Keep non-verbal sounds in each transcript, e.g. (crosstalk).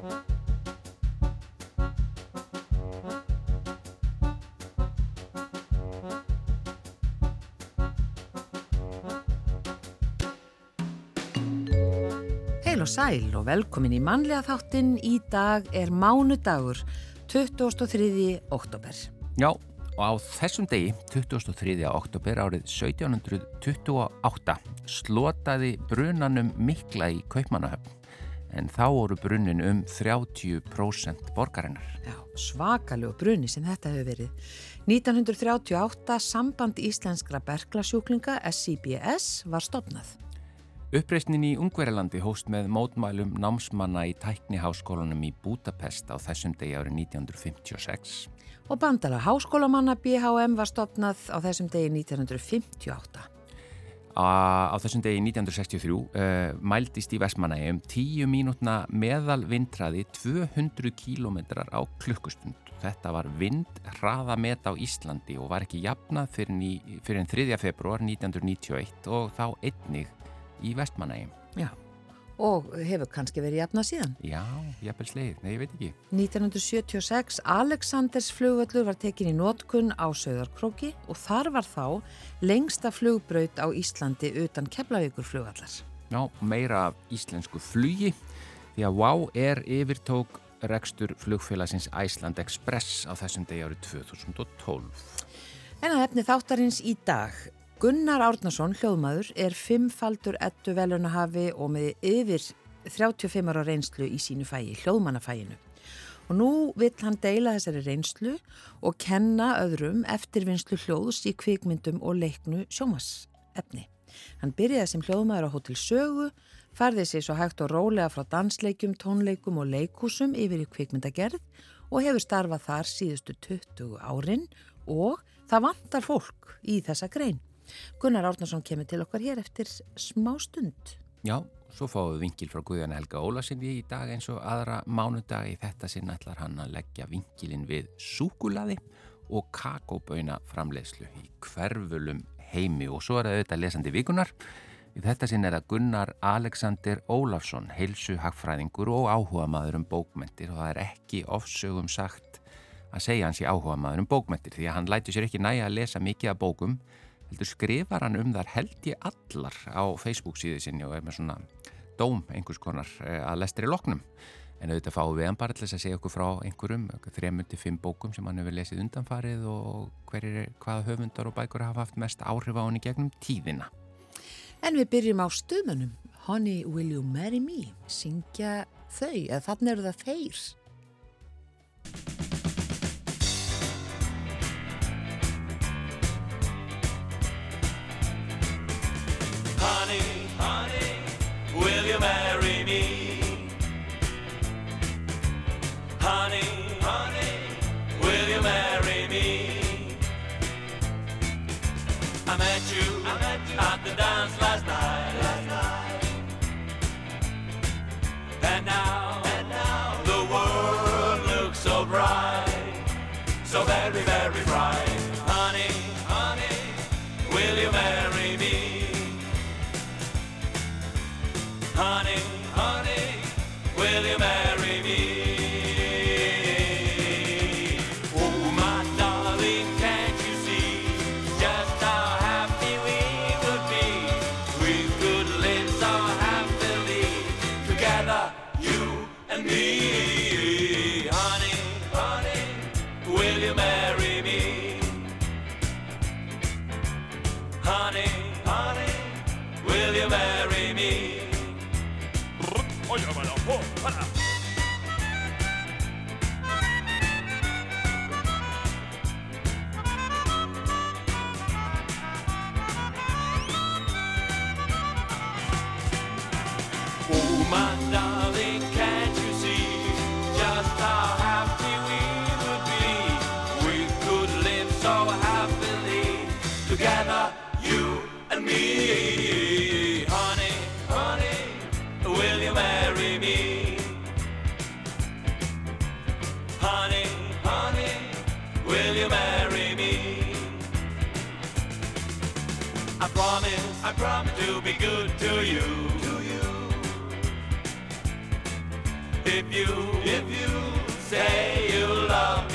Heil og sæl og velkomin í mannlega þáttinn. Í dag er mánudagur 23. oktober. Já, og á þessum degi, 23. oktober árið 1728, slotaði brunanum mikla í Kaupmannahöfn. En þá voru brunin um 30% borgarinnar. Já, svakalegu bruni sem þetta hefur verið. 1938 Samband Íslenskra Berglasjúklinga, SCBS, var stopnað. Uppreysnin í Ungverilandi hóst með mótmælum námsmanna í tækniháskólanum í Budapest á þessum degi árið 1956. Og bandala háskólamanna BHM var stopnað á þessum degi 1958. Á þessum degi 1963 uh, mældist í Vestmanægi um 10 mínútna meðal vindraði 200 kílometrar á klukkustund. Þetta var vind hraða met á Íslandi og var ekki jafnað fyrir, fyrir 3. februar 1991 og þá einnig í Vestmanægjum. Já, og hefur kannski verið jafna síðan. Já, jafnvel sleið, nei, ég veit ekki. 1976 Aleksanders flugvöllur var tekin í nótkunn á Söðarkróki og þar var þá lengsta flugbraut á Íslandi utan Keflavíkur flugvallar. Já, meira af íslensku flugi því að WOW er yfirtók rekstur flugfélagsins Æsland Express á þessum degi árið 2012. En að efni þáttarins í dag Gunnar Árnason, hljóðmaður, er fimmfaldur ettu velunahafi og með yfir 35 ára reynslu í sínu fæi, hljóðmannafæinu. Og nú vill hann deila þessari reynslu og kenna öðrum eftirvinnslu hljóðs í kvikmyndum og leiknu sjómasefni. Hann byrjaði sem hljóðmaður á Hotel Sögu, farði sér svo hægt og rólega frá dansleikum, tónleikum og leikúsum yfir í kvikmyndagerð og hefur starfað þar síðustu 20 árin og það vantar fólk í þessa grein. Gunnar Árnarsson kemur til okkar hér eftir smá stund. Já, svo fáum við vingil frá Guðjan Helga Ólarsinni í dag eins og aðra mánudag í þetta sinn ætlar hann að leggja vingilin við súkulaði og kakóböina framleiðslu í hverfulum heimi og svo er það auðvitað lesandi vikunar. Í þetta sinn er það Gunnar Alexander Ólafsson, heilsu hagfræðingur og áhuga maður um bókmentir og það er ekki ofsögum sagt að segja hans í áhuga maður um bókmentir því að hann læti sér ekki næja að lesa mikið af bókum heldur skrifar hann um þar held ég allar á Facebook síðu sinni og er með svona dóm einhvers konar eh, að lestir í loknum. En auðvitað fáum við hann bara til þess að segja okkur frá einhverjum, 3-5 bókum sem hann hefur lesið undanfarið og er, hvaða höfundar og bækur hafa haft mest áhrif á hann í gegnum tíðina. En við byrjum á stuðmunum Honey Will You Marry Me? Syngja þau, eða þannig eru það þeir at the dance last night. To be good to you. To you. if you, if you say you love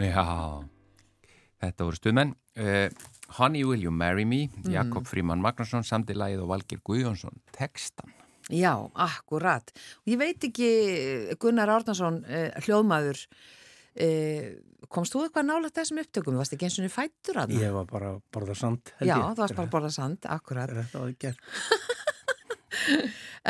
Já, þetta voru stuðmenn. Uh, Honey Will You Marry Me, Mhm. Jakob Fríman Magnússon, samdi lagið og Valgir Guðjónsson, textan. Já, akkurat. Og ég veit ekki, Gunnar Árnason, uh, hljóðmaður, uh, komst þú eitthvað nálægt þessum upptökum? Varst ekki eins og niður fættur að það? Ég var bara að borða sand Já, ég. þú varst bara að borða sand, akkurat. Þetta var ekki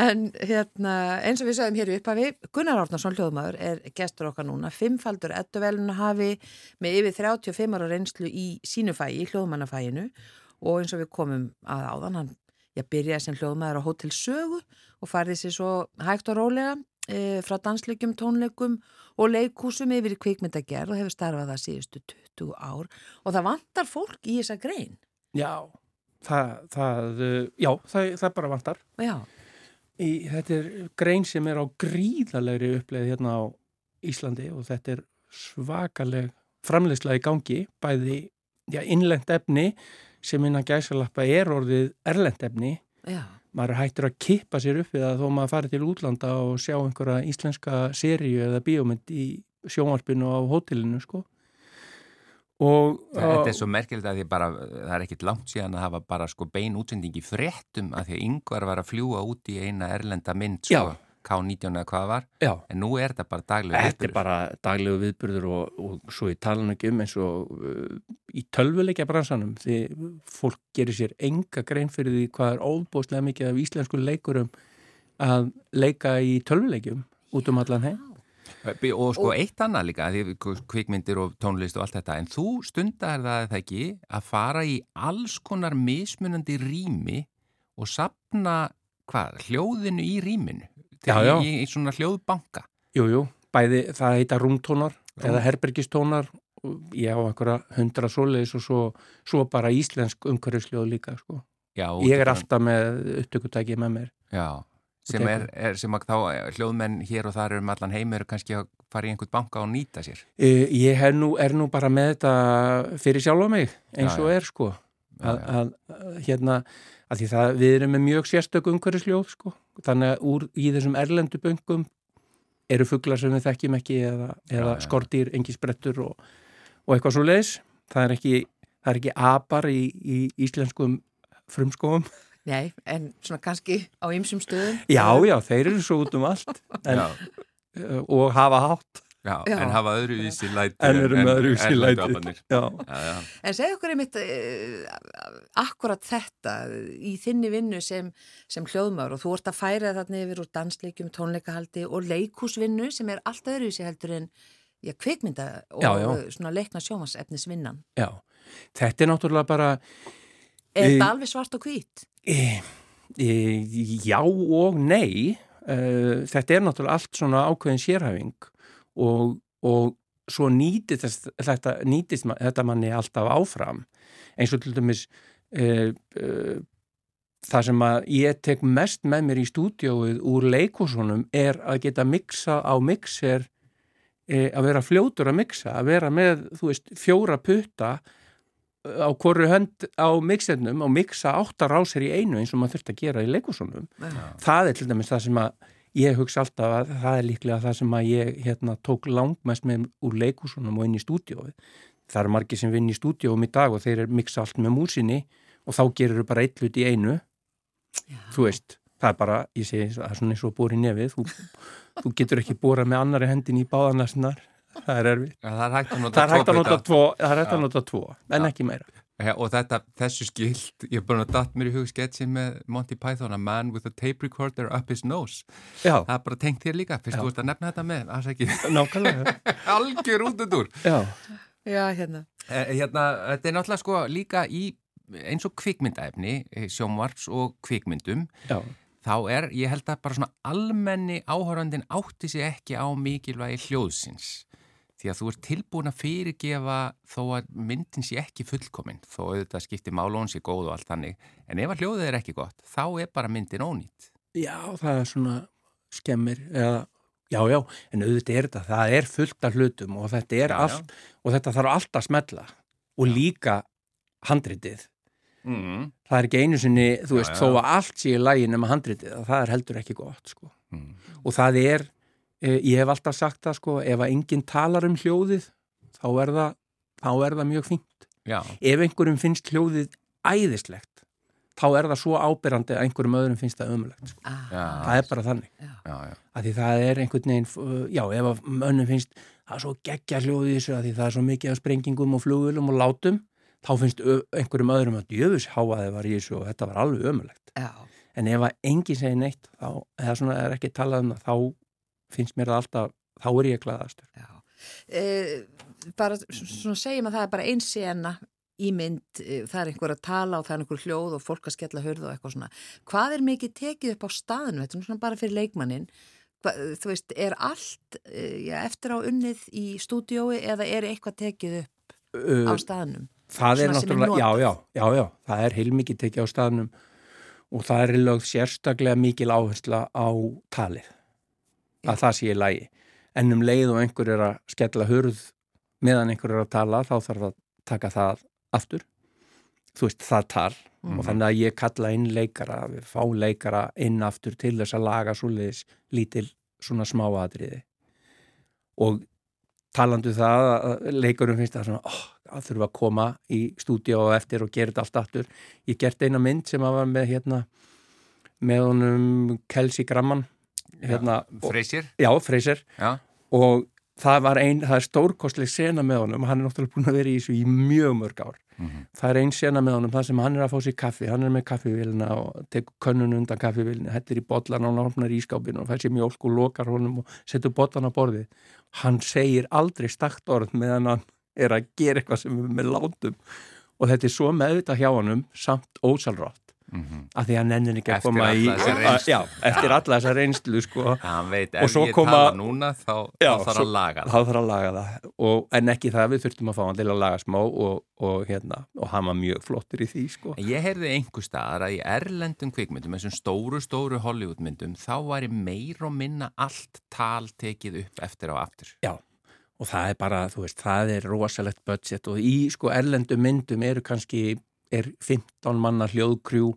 En hérna, eins og við sögum hér í upphafi, Gunnar Árnason hljóðmaður er gestur okkar núna, fimmfaldur ettuveluna hafi með yfir 35 ára reynslu í sínu fæi, í hljóðmannafæinu og eins og við komum að áðan, hann já, byrjaði sem hljóðmaður á Hotel Sögu og farið sér svo hægt og rólega e, frá dansleikum, tónleikum og leikúsum yfir í kvikmyndagerð og hefur starfað það síðustu 20 ár. Og það vantar fólk í þessa grein. Já, það, það, uh, já, það, það bara vantar. Í, þetta er grein sem er á gríðalegri uppleið hérna á Íslandi og þetta er svakaleg framleiðsla í gangi, bæði já, innlend efni sem innan gæsalappa er orðið erlend efni. já, Maður hættur að kippa sér upp við það þó maður fari til útlanda og sjá einhverja íslenska seríu eða bíómynd í sjónvarpinu á hótelinu, sko. Og, Þetta er svo merkilegt að því bara, það er ekkit langt síðan að hafa bara sko bein útsending í fréttum að því að yngvar var að fljúa út í eina erlenda mynd sko, Já. K19 eða hvað var, Já, en nú er þetta bara daglega Þetta er bara daglegu viðburður og, og svo ég tala ekki um eins og uh, í tölvuleikja bransanum því fólk gerir sér enga grein fyrir því hvað er óbúslega mikið af íslensku leikurum að leika í tölvuleikjum út um allan heim. Og sko eitt annað líka, því kvikmyndir og tónlist og allt þetta, en þú stundar það er það ekki að fara í alls konar mismunandi rými og sapna, hvað, hljóðinu í rýminu, Já, já. Í, í svona hljóðbanka. Jú, jú, bæði það heita rúmtónar eða herbergistónar og ég á einhverja hundra svoleiðis og svo, svo bara íslensk umhverjusljóð líka, sko. Já, Ég er alltaf með upptökutæki með mér. Já, sem er, er sem að þá eh, hljóðmenn hér og þar um allan heim eru kannski að fara í einhvern banka og nýta sér. Uh, ég er nú, er nú bara með þetta fyrir sjálfa mig eins og já. er sko að, að, að hérna að því það við erum með mjög sérstök umhverjusljóð sko þannig að úr í þessum erlendu böngum eru fuglar sem við þekkjum ekki eða, eða já. skortýr, engi sprettur og, og eitthvað svo leiðis það er ekki, það er ekki apar í, í íslenskum frumskóum Nei, en svona kannski á ymsum stöðum. já já, þeir eru svo út um allt en, uh, og hafa hátt já, Já. en hafa öðruvísi læti. en eru með öðruvísi erlendu læti afarnir. já. Já, já. En segja okkur einmitt uh, akkurat þetta í þinni vinnu sem, sem hljóðmár og þú ert að færa þarna yfir úr dansleikjum, tónleikahaldi og leikhúsvinnu sem er allt öðruvísi heldur en já, kvikmynda og Já, já. svona leikna sjómasefnisvinnan. já, þetta er náttúrulega bara Er Í- þetta alveg svart og hvít? E, e, já og nei. E, þetta er náttúrulega allt svona ákveðin sérhæfing og, og svo nýtist þetta, nýtist þetta manni alltaf áfram. Eins og til dæmis e, e, það sem að ég tek mest með mér í stúdióið úr leikúsunum er að geta mixa á mixer e, að vera fljótur að mixa, að vera með þú veist, fjóra putta á hvoru hönd á mixernum og mixa áttar á sér í einu eins og maður þurft að gera í leikusunum. Það er til dæmis það sem að ég hugsa alltaf að það er líklega það sem að ég hérna, tók langmest með úr leikusunum og inn í stúdíóið. Það eru margir sem vinn í stúdíóum í dag og þeir mixa allt með músinni og þá gerur þau bara eitt hlut í einu. Þú veist, það er bara, ég segi, það er svona eins og bóri nefið. Þú, þú getur ekki bórað með annari hendin í báðanarsinnar. Það er erfið. Það er hægt að nota Það er hægt að tvo nota tvo, það er hægt að Já. nota tvo, en Já. ekki meira. Já, og þetta, þessu skilt, ég er bara að datt mér í hug sketsi með Monty Python, a man with a tape recorder up his nose. Já, Það er bara tengt þér líka, fyrst þú ert að nefna þetta með, það er ekki nákvæmlega. (laughs) algjör út úr. Já, Já, hérna. Eh, Hérna, þetta er náttúrulega sko líka í eins og kvikmyndaefni, eh, sjónvarps og kvikmyndum, já, þá er, ég held að bara svona almenni áhórandin átti sig ekki á mikilvægi hljóðsins. Því að þú ert tilbúin að fyrirgefa þó að myndin sé ekki fullkominn þó auðvitað skiptir málón sé góð og allt þannig en ef að hljóðið er ekki gott þá er bara myndin ónýtt Já, það er svona skemmir eða, já, já, en auðvitað er þetta það er fullt af hlutum og þetta er Já, allt og þetta þarf allt að smetla og líka handritið mm. það er ekki einu sinni, þú Já, veist, já. þó að allt sé í lægi nema handritið, að það er heldur ekki gott sko. Mm. og það er ég hef alltaf sagt það sko, ef að enginn talar um hljóðið þá er það, þá er það mjög fínt. Já, ef einhverjum finnst hljóðið æðislegt þá er það svo ábyrrandi að einhverjum öðrum finnst það ömulegt sko. Ah, já, það er bara þannig. Já, því það er einhvern veginn uh, já, ef að mönnum finnst það er svo geggja hljóðið þessu að því það er svo mikið af sprengingum og flugulum og látum þá finnst einhverjum öðrum að djöfus háaði var í þessu og þetta var alveg ömulegt já, en ef að enginn segir neitt þá, eða svona er ekki talað um það þá finnst mér það alltaf þá er ég glaðastur já. Eh, bara svona segjum að það er bara ein sena í mynd, eh, það er einhver að tala og það er einhver hljóð og fólk að skella hurð og eitthvað svona. Hvað er mikið tekið upp á staðinu, þetta er svona bara fyrir leikmannin, þú veist, er allt eh, já, eftir á unnið í stúdiói eða er eitthvað tekið upp á uh, staðnum? það er sem er náttúrulega, já, já, já, já það er heilmikið tekið á staðnum og það er lögð sérstaklega mikil áhersla á talið. Að það sé í lægi en um leið og einhver er að skella hurð meðan einhver er að tala þá þarf að taka það aftur. Þú veist, það tal. Og þannig að ég kalla inn leikara við fá leikara inn aftur til þess að laga svoleiðis lítil svona smáatriði og talandu það að leikarum finnst það svona oh, að þurfa að koma í stúdíu og eftir og gera þetta allt aftur. Ég gert eina mynd sem að var með hérna með honum Kelsey Gramman hérna, Freysir já, Freyser Já, og það var ein, það er stórkostleg sena með honum, hann er náttúrulega búin að vera í þessu í mjög mörg ár. Mhm. það er ein sena með honum, það sem hann er að fá sér kaffi. Hann er með kaffivílina og tekur könnun undan kaffivílina, hettir í bollan og opnar í skápinu og fær sér mjólk og lokar honum og setur bollan á borðið. Hann segir aldrei stakt orð meðan hann er að gera eitthvað sem er með látum. Og þetta er svo meðvitað hjá honum samt ósalrátt mhm. af því að hann nennir ekki að Eftir koma í alla þessa reynslu. já, eftir alla þessa reynslu sko hann veit, Og ef svo ég koma- tala núna þá, Já, þá þarf að þá þarf að laga það og, en ekki það við þurftum að fá hann til að laga smá og, og, hérna, og hann var mjög flottur í því sko. En ég heyrði einhver staðar að í erlendum kvikmyndum, þessum stóru, stóru Hollywoodmyndum, þá væri meir og minna allt tal tekið upp eftir og aftur. Já, og það er bara, þú veist, það er rosalegt budget og í sko erlendum myndum eru kannski, er 15 manna hljóðkrjú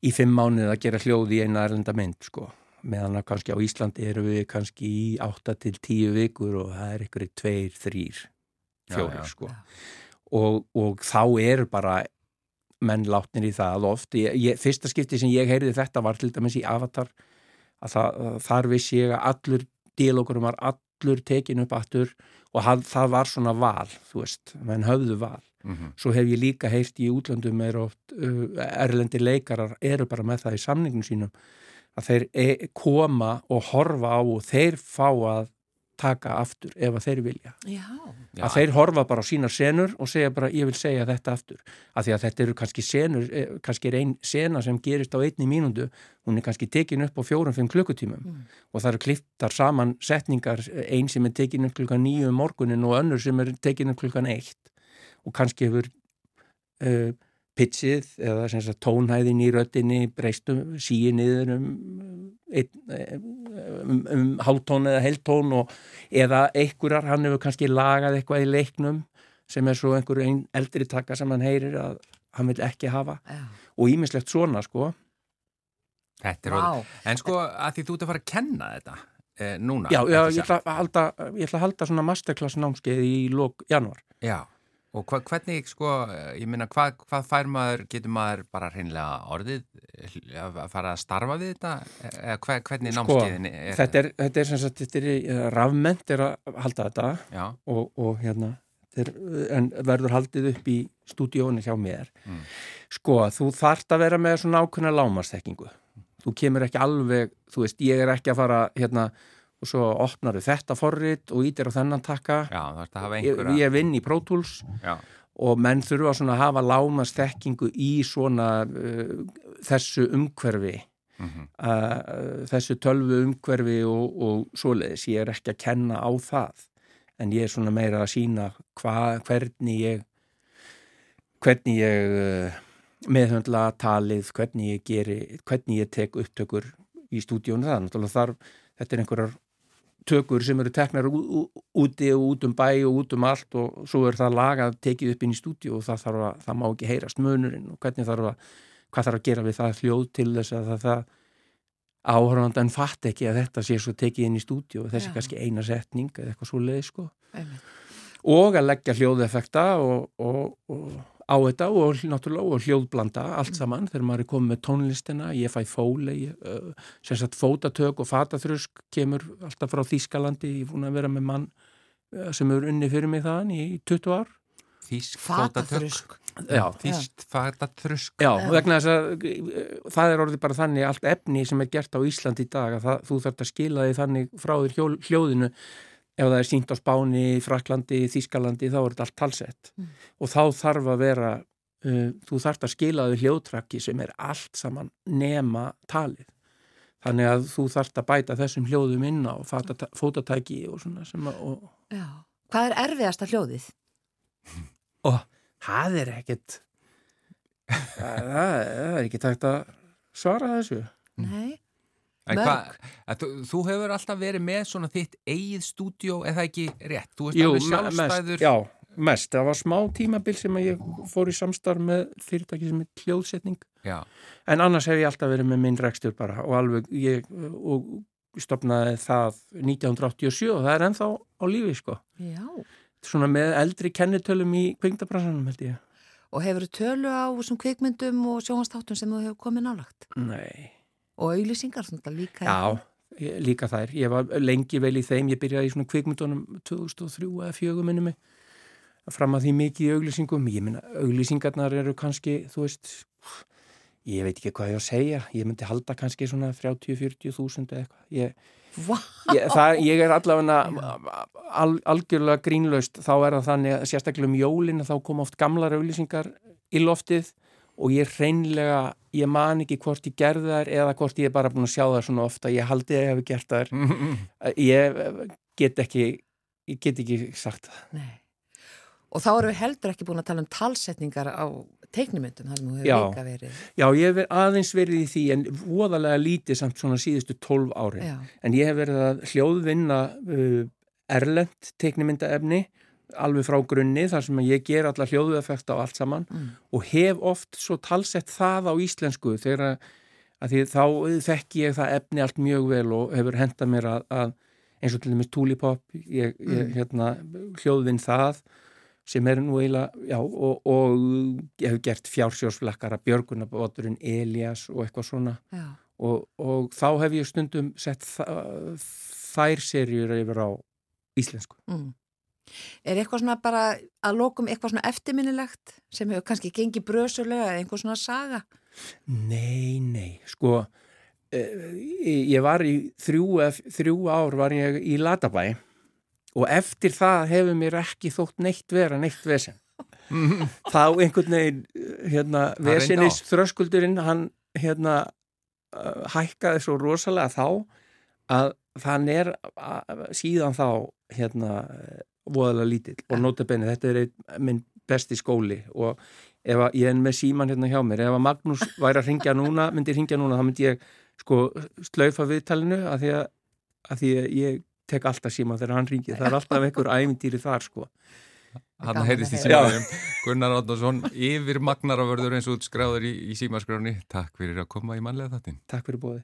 í 5 mánuð að gera hljóð í eina erlenda mynd sko, meðan að kannski á Íslandi eru við kannski í 8 til 10 vikur og það er ykkur 2, 3, 4 Já, já. sko. Og, og þá eru bara menn látnir í það oft. Ég, ég, fyrsta skipti sem ég heyrði þetta var til dæmis í Avatar að það, að þar vissi ég að allur dílókurum var allur tekin upp aftur og það, það var svona val þú veist, menn höfðu val. Mm svo hef ég líka heyrt í útlöndum er oft uh, erlendi leikarar eru bara með það í samningum sínum að þeir e koma og horfa á og þeir fá að taka aftur ef að þeir vilja. Já, Já, að þeir horfa bara á sínar senur og segja bara ég vil segja þetta aftur. Af því að þetta eru kannski senur eh, kannski er ein sena sem gerist á einni mínúndu hún er kannski tekin upp á fjórum-fimm klukkutímum. Mm. og það eru kliftar saman setningar, ein sem er tekin upp klukkan nýju um morgunin og önnur sem er tekin upp klukkan eitt. Og kannski hefur uh, pitchið eða sem sagt, tónhæðin í röddinni breystum síi niður um, um, um hálftón eða heiltón og eða einhverjar, hann hefur kannski lagað eitthvað í leiknum sem er svo einhver ein eldri taka sem hann heyrir að hann vil ekki hafa. Já, og ímislegt svona sko. Er orðið. En sko, að því þú ert að fara að kenna þetta eh, núna. já, já ég, ætla að halda, ég ætla að halda svona masterclass námskeið í lok januar Já, og hva, hvernig, sko, ég minna, hvað, hvað fær maður, getur maður bara hreinlega orðið eh, að fara að starfa við þetta? Eða hva, hvernig Sko, námskeiðin er þetta er, þetta er sem sagt, þetta er eh, rafmennt er að halda þetta og, og hérna þetta er, en verður haldið upp í stúdíónu hjá mér Mm. sko, þú þarft að vera með svona ákveðna lámastekkingu þú kemur ekki alveg, þú veist, ég er ekki að fara hérna og svo opnaru þetta forrit og ítir á þennan takka. Ég, ég vinn í Pro Tools Já, og menn þurfa svona að hafa lámastekkingu í svona uh, þessu umhverfi mhm, uh, þessu tölvu umhverfi og, og svoleiðis, ég er ekki að kenna á það en ég er svona meira að sína hva, hvernig ég hvernig ég uh, meðhundla talið, hvernig ég geri hvernig ég tek upptökur í stúdíónu það, náttúrulega þarf þetta er einhverjar tökur sem eru teknar úti og út um bæ og út um allt og svo er það lagað tekið upp inn í stúdíu og það, að, það má ekki heyrast munurinn og hvernig þarf að hvað þarf að gera við það hljóð til þess að það, það áhörfandan fatt ekki að þetta sé svo tekið inn í stúdíu og þessi Já. kannski eina setning eða eitthvað svo leið sko Einmitt. og að leggja hljóðeffekta og, og, og á þetta og náttúrulega og hljóðblanda allt saman þegar maður er komið með tónlistina. Ég fæ fóli uh, sem sagt fótatök og fataþrusk kemur alltaf frá Þýskalandi. Ég er búin að vera með mann uh, sem er unni fyrir mig þaðan í 20 ár. Þýsk fótatök. Þýst fataþrusk. Já, vegna þess að uh, það er orðið bara þannig allt efni sem er gert á Ísland í dag að það, þú þarft að skila því þannig frá þér hljóðinu ef það er sínt á Spáni, Fraklandi, Þískalandi þá er þetta allt talsett og þá þarf að vera uh, þú þarft að skila því hljóðtrakki sem er allt saman nema talið þannig að þú þarft að bæta þessum hljóðum inn á fótatæki og svona sem að og, Já. Hvað er erfiðasta hljóðið? (laughs) og það er ekkit (laughs) það, það er ekki tægt að svara þessu Nei. Að þú, þú hefur alltaf verið með svona þitt eigið stúdíó eða ekki rétt, þú ert Jú, alveg sjálfstæður mest, já, mest, það var smá tímabil sem að ég fór í samstarf með fyrirtæki sem er hljóðsetning. Já, en annars hef ég alltaf verið með minn rekstur bara og alveg ég og stopnaði það 1987 og það er ennþá á lífi sko. Já. svona með eldri kennitölum í kvingdabransanum held ég. Og hefur þú tölu á þessum kvikmyndum og sjónvastáttum sem þú hefur komið nálagt? Nei, Og auðlýsingar svona líka. já, ég, líka þær. Ég var lengi vel í þeim, ég byrjaði í svona kvikmyndunum 2003 eða 4 minni mig. Fram að því mikið í auglýsingum. Ég minna, auglýsingarnar eru kannski þú veist, ég veit ekki hvað ég á að segja. Ég myndi halda kannski svona 30-40 þúsund eða eitthvað. Ég, Vá. ég, það, ég er allavega al, algjörlega grínlaust. Þá er það þannig að sérstaklega um jólin þá koma oft gamlar auglýsingar í loftið og ég hreinlega ég man ekki hvort ég gerði þær eða hvort ég er bara búin að sjá það svona ofta ég haldi að ég hef gert þær (laughs) ég get ekki ég get ekki sagt það Nei. Og þá erum við heldur ekki búin að tala um talsetningar á teiknumyndum, það nú hefur líka verið. Já, ég hef verið- aðeins verið í því en voðalega lítið samt svona síðustu 12 árin Já. en ég hef verið að hljóðvinna uh, erlend teiknimyndaefni alveg frá grunni þar sem ég ger alla hljóðueffekta og allt saman Mm. og hef oft svo talsett það á íslensku þegar að, því þá þekki ég það efni allt mjög vel og hefur henda mér að, að eins og til dæmis Tulipop ég, ég hérna hljóðvinn það sem er nú eiginlega, já, og, og ég hef gert fjársjósflakkara, Björgunabóturinn, Elias og eitthvað svona og, og þá hef ég stundum sett þa þær serjur yfir á íslensku. Mm. Er eitthvað svona bara að lokum eitthvað svona eftirminnilegt sem hefur kannski gengið brösulega eða einhver svona saga? Nei, nei, sko, eh, ég var í þrjú, þrjú ár var ég í Latabæ og eftir það hefur mér ekki þótt neitt vera neitt vesen. (laughs) þá einhvern veginn, hérna, vesenis þröskuldurinn, hann, hérna, uh, hækkaði svo rosalega þá að þann er síðan þá, hérna, voðalega lítill og notabenni, þetta er einn, minn besti skóli og ef að ég er með síman hérna hjá mér, ef að Magnús væri að ringja núna, myndi ringja núna, þá myndi ég sko slaufa viðtalinu að því að, að því að ég tek alltaf síman þegar hann ringið, það er alltaf einhver ævindýri þar sko. Hann heyrðist í símaðum Gunnar Átnarsson, yfir magnaravörður eins og skráður í, í símaskráni Takk fyrir að koma í mannlega þáttinn. Takk fyrir bóði.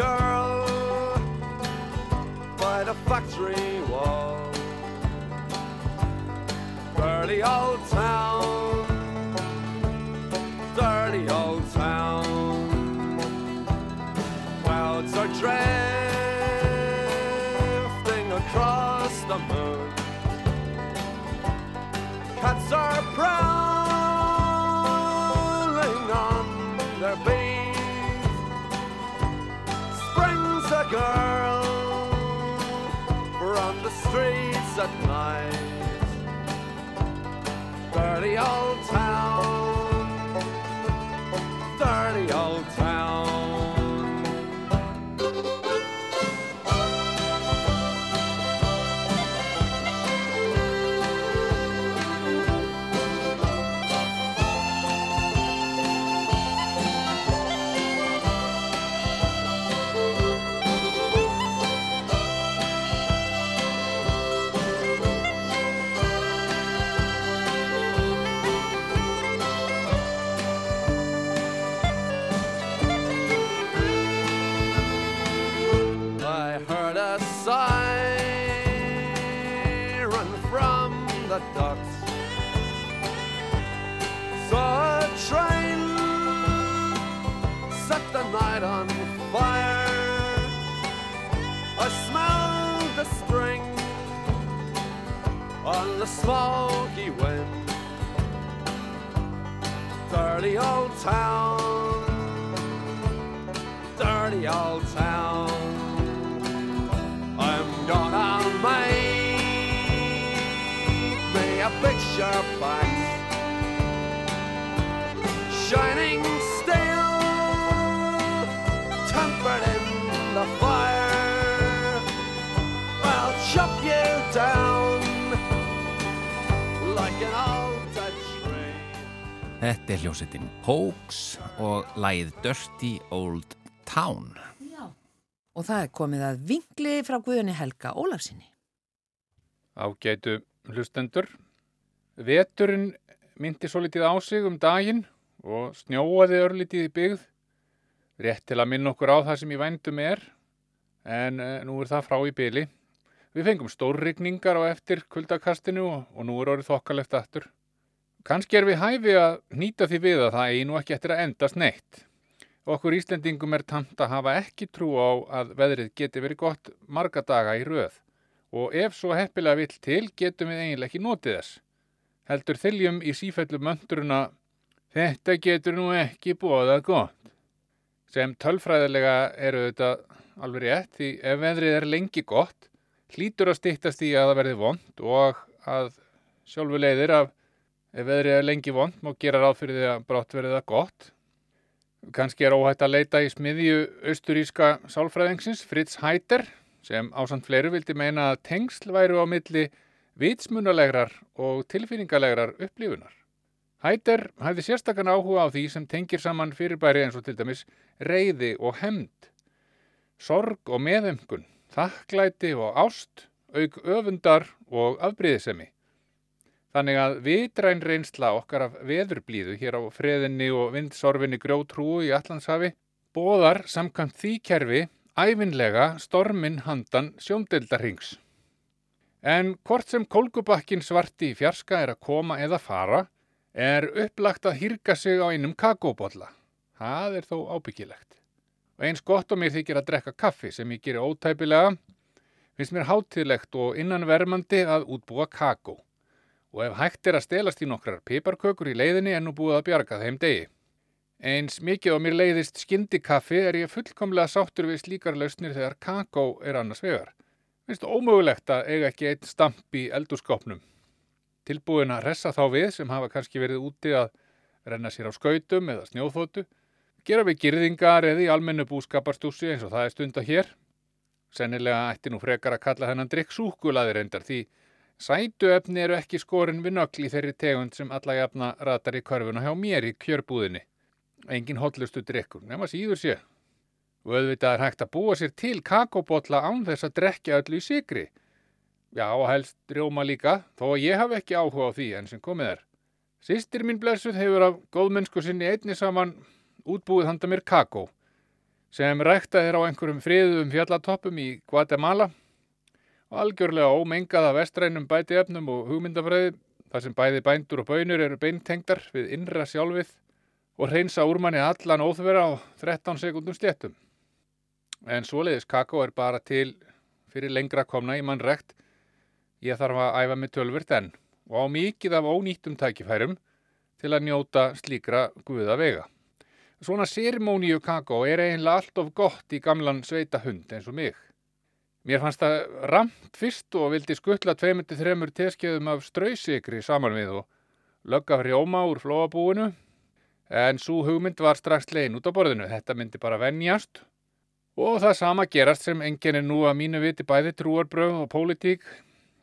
Girl by the factory wall. Burly old town girl from the streets at night. Dirty old town, Þetta hljósettin Pokes og lægið Dirty Old Town. Og það er komið að vingli frá Guðunni Helga Ólafsinni. Ágætu hlustendur. Veturinn myndi svo litið á sig um daginn og snjóaði örlítið í byggð. Rétt til að minna okkur á það sem í vændum er, en uh, nú er það frá í byli. Við fengum stórrigningar á eftir kuldakastinu og, og nú er orðið þokkalegt aftur. Kanski er við hæfi að nýta því við að það eigi nú ekki eftir að endast neitt. Okkur Íslendingum er tamt að hafa ekki trú á að veðrið geti verið gott marga daga í röð og ef svo heppilega vill til getum við eiginlega ekki notið þess. Heldur þyljum í sífellu mönduruna þetta getur nú ekki bóðað gott. Sem tölfræðilega eru þetta alveg rétt því ef veðrið er lengi gott hlýtur að stýttast í að það verði vond og að sjálfu leiðir af ef veðrið er lengi vond má gera ráð fyrir því að brátt verði það gott. Kanski er óhætt að leita í smiðju austuríska sálfræðingsins Fritz Heiter sem ásand fleiru vildi meina að tengsl væru á milli vitsmunalegrar og tilfinningalegrar upplifunar. Heiter hæði sérstakann áhuga á því sem tengir saman fyrirbæri eins og til dæmis reyði og hemd, sorg og meðemkun, þakklæti og ást, auk öfundar og afbríðisemi. Þannig að vitræn reynsla okkar af veðurblíðu hér á freðinni og vindsorfinni grjótrúu í Allandshafi bóðar samkvæmt því kerfi æfinlega stormin handan sjóndeldarhings. En hvort sem kólgubakkin svarti í fjarska er að koma eða fara, er upplagt að hýrka sig á einum kakóbolla. Það er þó ábyggilegt. Og eins gott og mér þykir að drekka kaffi sem ég gerir ótæpilega, finnst mér hátíðlegt og innanvermandi að útbúa kakó. Og ef hægt er að stelast í nokkrar piparkökur í leiðinni er nú búið að bjarga þeim degi. Eins mikið á mér leiðist skyndikaffi er ég fullkomlega sáttur við slíkar lausnir þegar kakó er annars vegar. Finnst ómögulegt að eiga ekki eitt stamp í eldúskápnum. Tilbúin að ressa þá við sem hafa kannski verið úti að renna sér á skautum eða snjóþótu, gera við girðingar eða í almennu búskaparstúsi eins og það er stunda hér. Sennilega ætti nú frekar að kalla þennan drikk súkulaði reyndar því sætuefni eru ekki skorin við nögl í þeirri tegund sem alla jafna ratar í körfuna hjá mér í kjörbúðinni. Engin hotlustu drikkur, nema síður sé. Og auðvitað er hægt að búa sér til kakóbotla án þess að drekja öllu í sigri. Já, helst rjóma líka, þó ég hafi ekki áhuga á því enn sem komið er. Sistir mín blessuð hefur af góðmennsku sinni einni saman útbúið handa mér kakó, sem ræktað er á einhverjum friðum fjallatoppum í Guatemala algjörlega ómengað af vestrænum bæti efnum og hugmyndafræði, þar sem bæði bændur og bönur eru beintengdar við innra sjálfið og hreinsa úrmanni allan óþvera á 13 sekundum sléttum. En svoleiðis kakó er bara til fyrir lengra komna í mannrekt. Ég þarf að æfa mig tölvert enn og á mikið af ónýttum tækifærum til að njóta slíkra guða vega. Svona sérimóníu kakó er eiginlega allt of gott í gamlan sveita hund eins og mig. Mér fannst það ramt fyrst og vildi skuttla 2-3 teskjöðum af strausikri saman við og lögga frjóma úr flóabúinu en svo hugmynd var strax legin út á borðinu. Þetta myndi bara venjast og það sama gerast sem enginn er nú að mínu viti bæði trúarbröð og pólitík.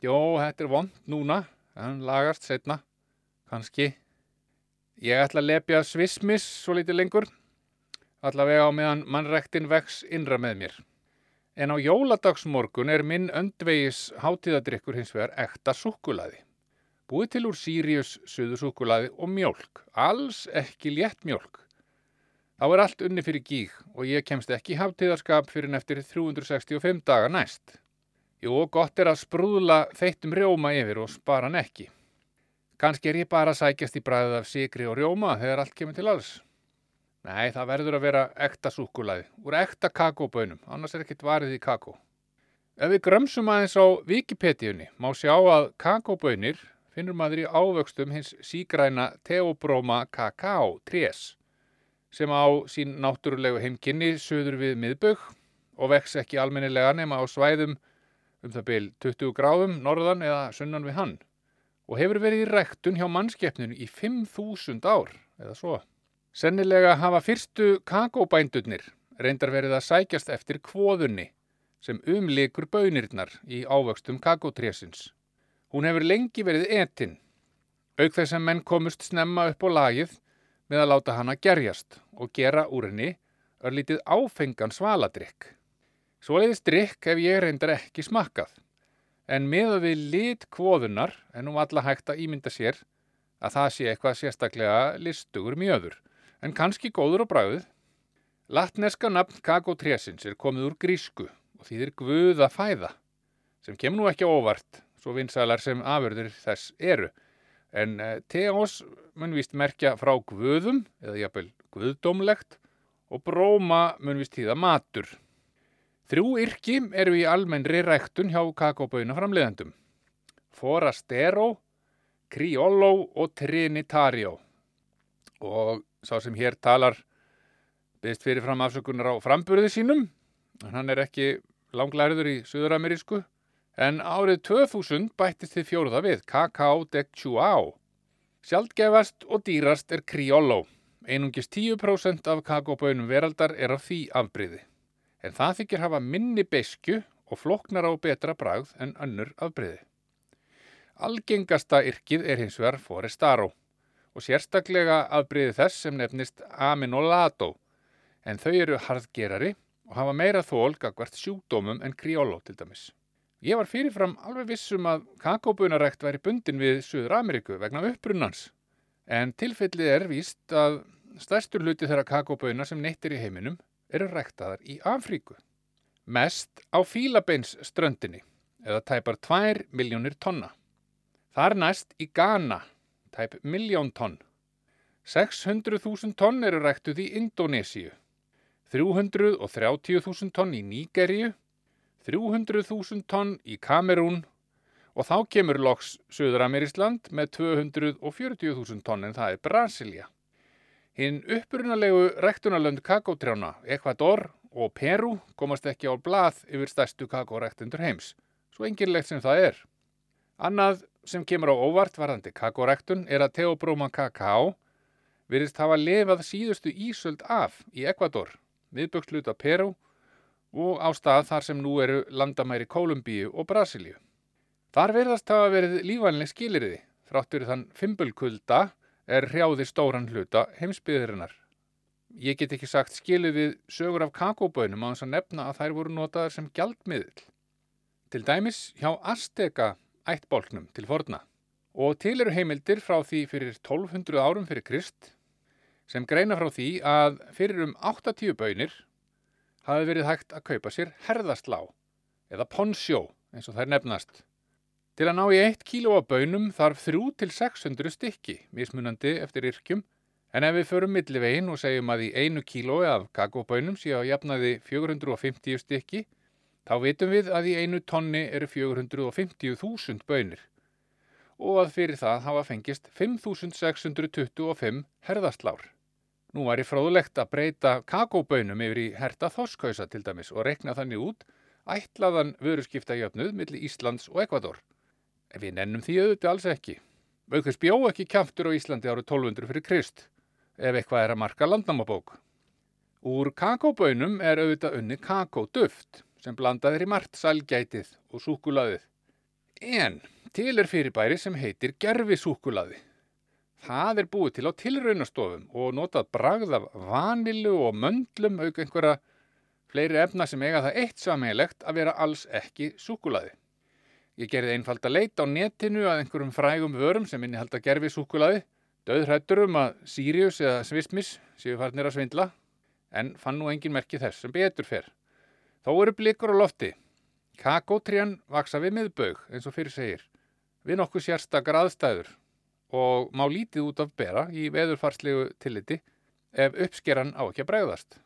Jó, þetta er vond núna, en lagast setna, kannski. Ég ætla að lepja svismis svo litið lengur, allavega á meðan mannrektin vex innra með mér. En á jóladagsmorgun er minn öndvegis hátíðadrykkur hins vegar ekta súkkulaði. Búið til úr Sirius suðusúkkulaði og mjólk, alls ekki létt mjólk. Þá er allt unni fyrir gíg og ég kemst ekki í hátíðarskap fyrir neftir 365 daga næst. Jú, gott er að sprúðla þeittum rjóma yfir og spara hann ekki. Kanski er ég bara að sækjast í bræðið af sigri og rjóma þegar allt kemur til alls. Nei, það verður að vera ekta súkkulaði, úr ekta kakóbönum, annars er ekkit varið í kakó. Ef við grömsum aðeins á Wikipediunni má sjá að kakóbönir finnur maður í ávöxtum hins sígræna Theobroma cacao trés sem á sín náttúrulegu heimkynni söður við miðbögg og vex ekki almennilega nema á svæðum um það byl 20 gráðum norðan eða sunnan við hann og hefur verið í rektun hjá mannskeppninu í 5.000 ár eða svo. Sennilega hafa fyrstu kakóbændurnir reyndar verið að sækjast eftir kvóðunni sem umlikur bönirnar í ávöxtum kakótrésins. Hún hefur lengi verið etinn, auk þess að menn komust snemma upp á lagið með að láta hana gerjast og gera úr henni örlítið áfengan svaladrykk. Svoleiðis drykk ef ég reyndar ekki smakkað, en með að við lit kvóðunar er nú alla hægt að ímynda sér að það sé eitthvað sérstaklega listugur mjöður, en kannski góður á bræðið. Latneska nafn kakótrésins er komið úr grísku og þýðir guða fæða, sem kemur nú ekki óvart, svo vinsælar sem afurður þess eru, en eh, teos mun vist merkja frá guðum, eða jafnvel guðdómlegt, og bróma mun vist tíða matur. Þrjú yrki eru í almennri ræktun hjá kakóböina framleiðendum. Forastero, Criollo og Trinitario. Og sá sem hér talar byrst fyrir fram afsökunar á framburði sínum. Hann er ekki langlærður í Suður-Amerísku. En árið 2000 bættist þið fjóruða við, Cacao de Chuao. Sjaldgefast og dýrast er Criollo. Einungis 10% af kakóbönum veraldar er af því afbriði. En það þykir hafa minni besku og floknar á betra bragð en önnur afbriði. Algengasta yrkið er hins vegar Forestaro og sérstaklega afbriði þess sem nefnist Aminolato en þau eru harðgerari og hafa meira þól gagvart sjúkdómum en Criollo til dæmis. Ég var fyrirfram alveg vissum að kakóbunarækt væri bundin við Suður Ameríku vegna uppbrunans en tilfellið er víst að stærstur hluti þeirra kakóbuna sem neittir í heiminum eru ræktaðar í Afríku. Mest á Fílabeins ströndinni eða tæpar 2 miljónir tonna. Þar næst í Ghana, tæp miljón tonn. 600.000 tonn eru ræktuð í Indonésiu, 330.000 tonn í Nígeríu, 300.000 tonn í Kamerún og þá kemur loks Suður-Amerísland með 240.000 tonn en það er Brasilia. Hinn upprunalegu rektunarlönd kakótrjána, Ecuador og Peru komast ekki á blað yfir stærstu kakórektundur heims, svo engirlegt sem það er. Annað sem kemur á óvart varðandi kakórektun er að Theobroma cacao virðist hafa lifað síðustu ísöld af í Ecuador, miðböksluta Peru og á stað þar sem nú eru landamæri Kólumbíu og Brasilíu. Þar verðast hafa verið lífanleg skiliriði, þráttur þann fimbulkulda er hrjáði stóran hluta heimsbyðirinnar. Ég get ekki sagt skilu við sögur af kakóbönum á þess að nefna að þær voru notaðar sem gjaldmiðl. Til dæmis hjá Azteka ættbólknum til forna og til eru heimildir frá því fyrir 1200 árum fyrir Krist sem greina frá því að fyrir um 80 bönir hafi verið hægt að kaupa sér herðaslá eða ponsjó eins og þær nefnast. Til að ná í 1 kíló af bönum þarf 3-600 stykki, mismunandi eftir yrkjum, en ef við förum millivegin og segjum að í 1 kílói af kakóbönum sé á jafnaði 450 stykki, þá vitum við að í einu tonni eru 450.000 bönir. og að fyrir það hafa fengist 5625 herðaslár. Nú var í fróðlegt að breyta kakóbönum yfir í herta þorskausa til dæmis og rekna þannig út ætlaðan vöruskiptajöfnuð millir Íslands og Ekvador. En við nennum því auðvitað alls ekki. Aukveðs bjó ekki kjaftur á Íslandi árið 1200 fyrir Krist, ef eitthvað er að marka landnámabók. Úr kakóbönum er auðvitað unni kakóduft sem blandaðir í margt sælgætið og súkulaðið. En til er fyrirbæri sem heitir gerfisúkulaði. Það er búið til á tilraunastofum og notað bragð af vanilu og möndlum auk einhverja fleiri efna sem eiga það eitt sammeilegt að vera alls ekki súkulaði. Ég gerði einfald að leita á netinu að einhverjum frægum vörum sem inni halda gerfi súkulaði, döðrættur um að Sirius eða Svismis séu farnir að svindla, en fann nú engin merki þess sem betur fer. Þó eru blikur á lofti. Kakótrían vaksa við miðbaug, eins og fyrir segir, við nokkuð sérstakar aðstæður og má lítið út af bera í veðurfarslegu tilliti ef uppskeran á ekki að bregðast.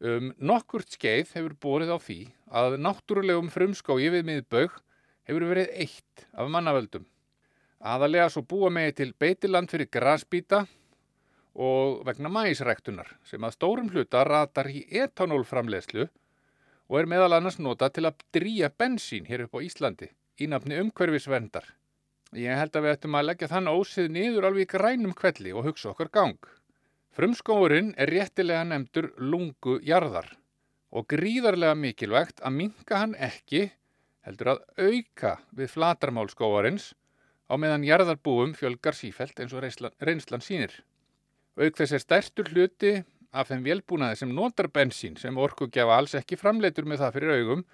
Um nokkurt skeið hefur borið á því að náttúrulegum frumskói við miðbaug hefur verið eitt af mannavöldum. Aðalega svo búa megi til beitiland fyrir grasbíta og vegna mæsræktunar sem að stórum hluta ratar í etanólframlegslu og er meðal annars nota til að drýja bensín hér upp á Íslandi í nafni umhverfisverndar. Ég held að við ættum að leggja þann ósið niður alveg grænum kvelli og hugsa okkar gang. Frumskóurinn er réttilega nefndur lungu jarðar og gríðarlega mikilvægt að minka hann ekki heldur að auka við flatarmálskóarins á meðan jarðarbúum fjölgar sífelt eins og reynslan, reynslan sínir. Auk þess er stærstur hluti af þeim velbúnaði sem notar bensín sem orkugjafa alls ekki framleitur með það fyrir augum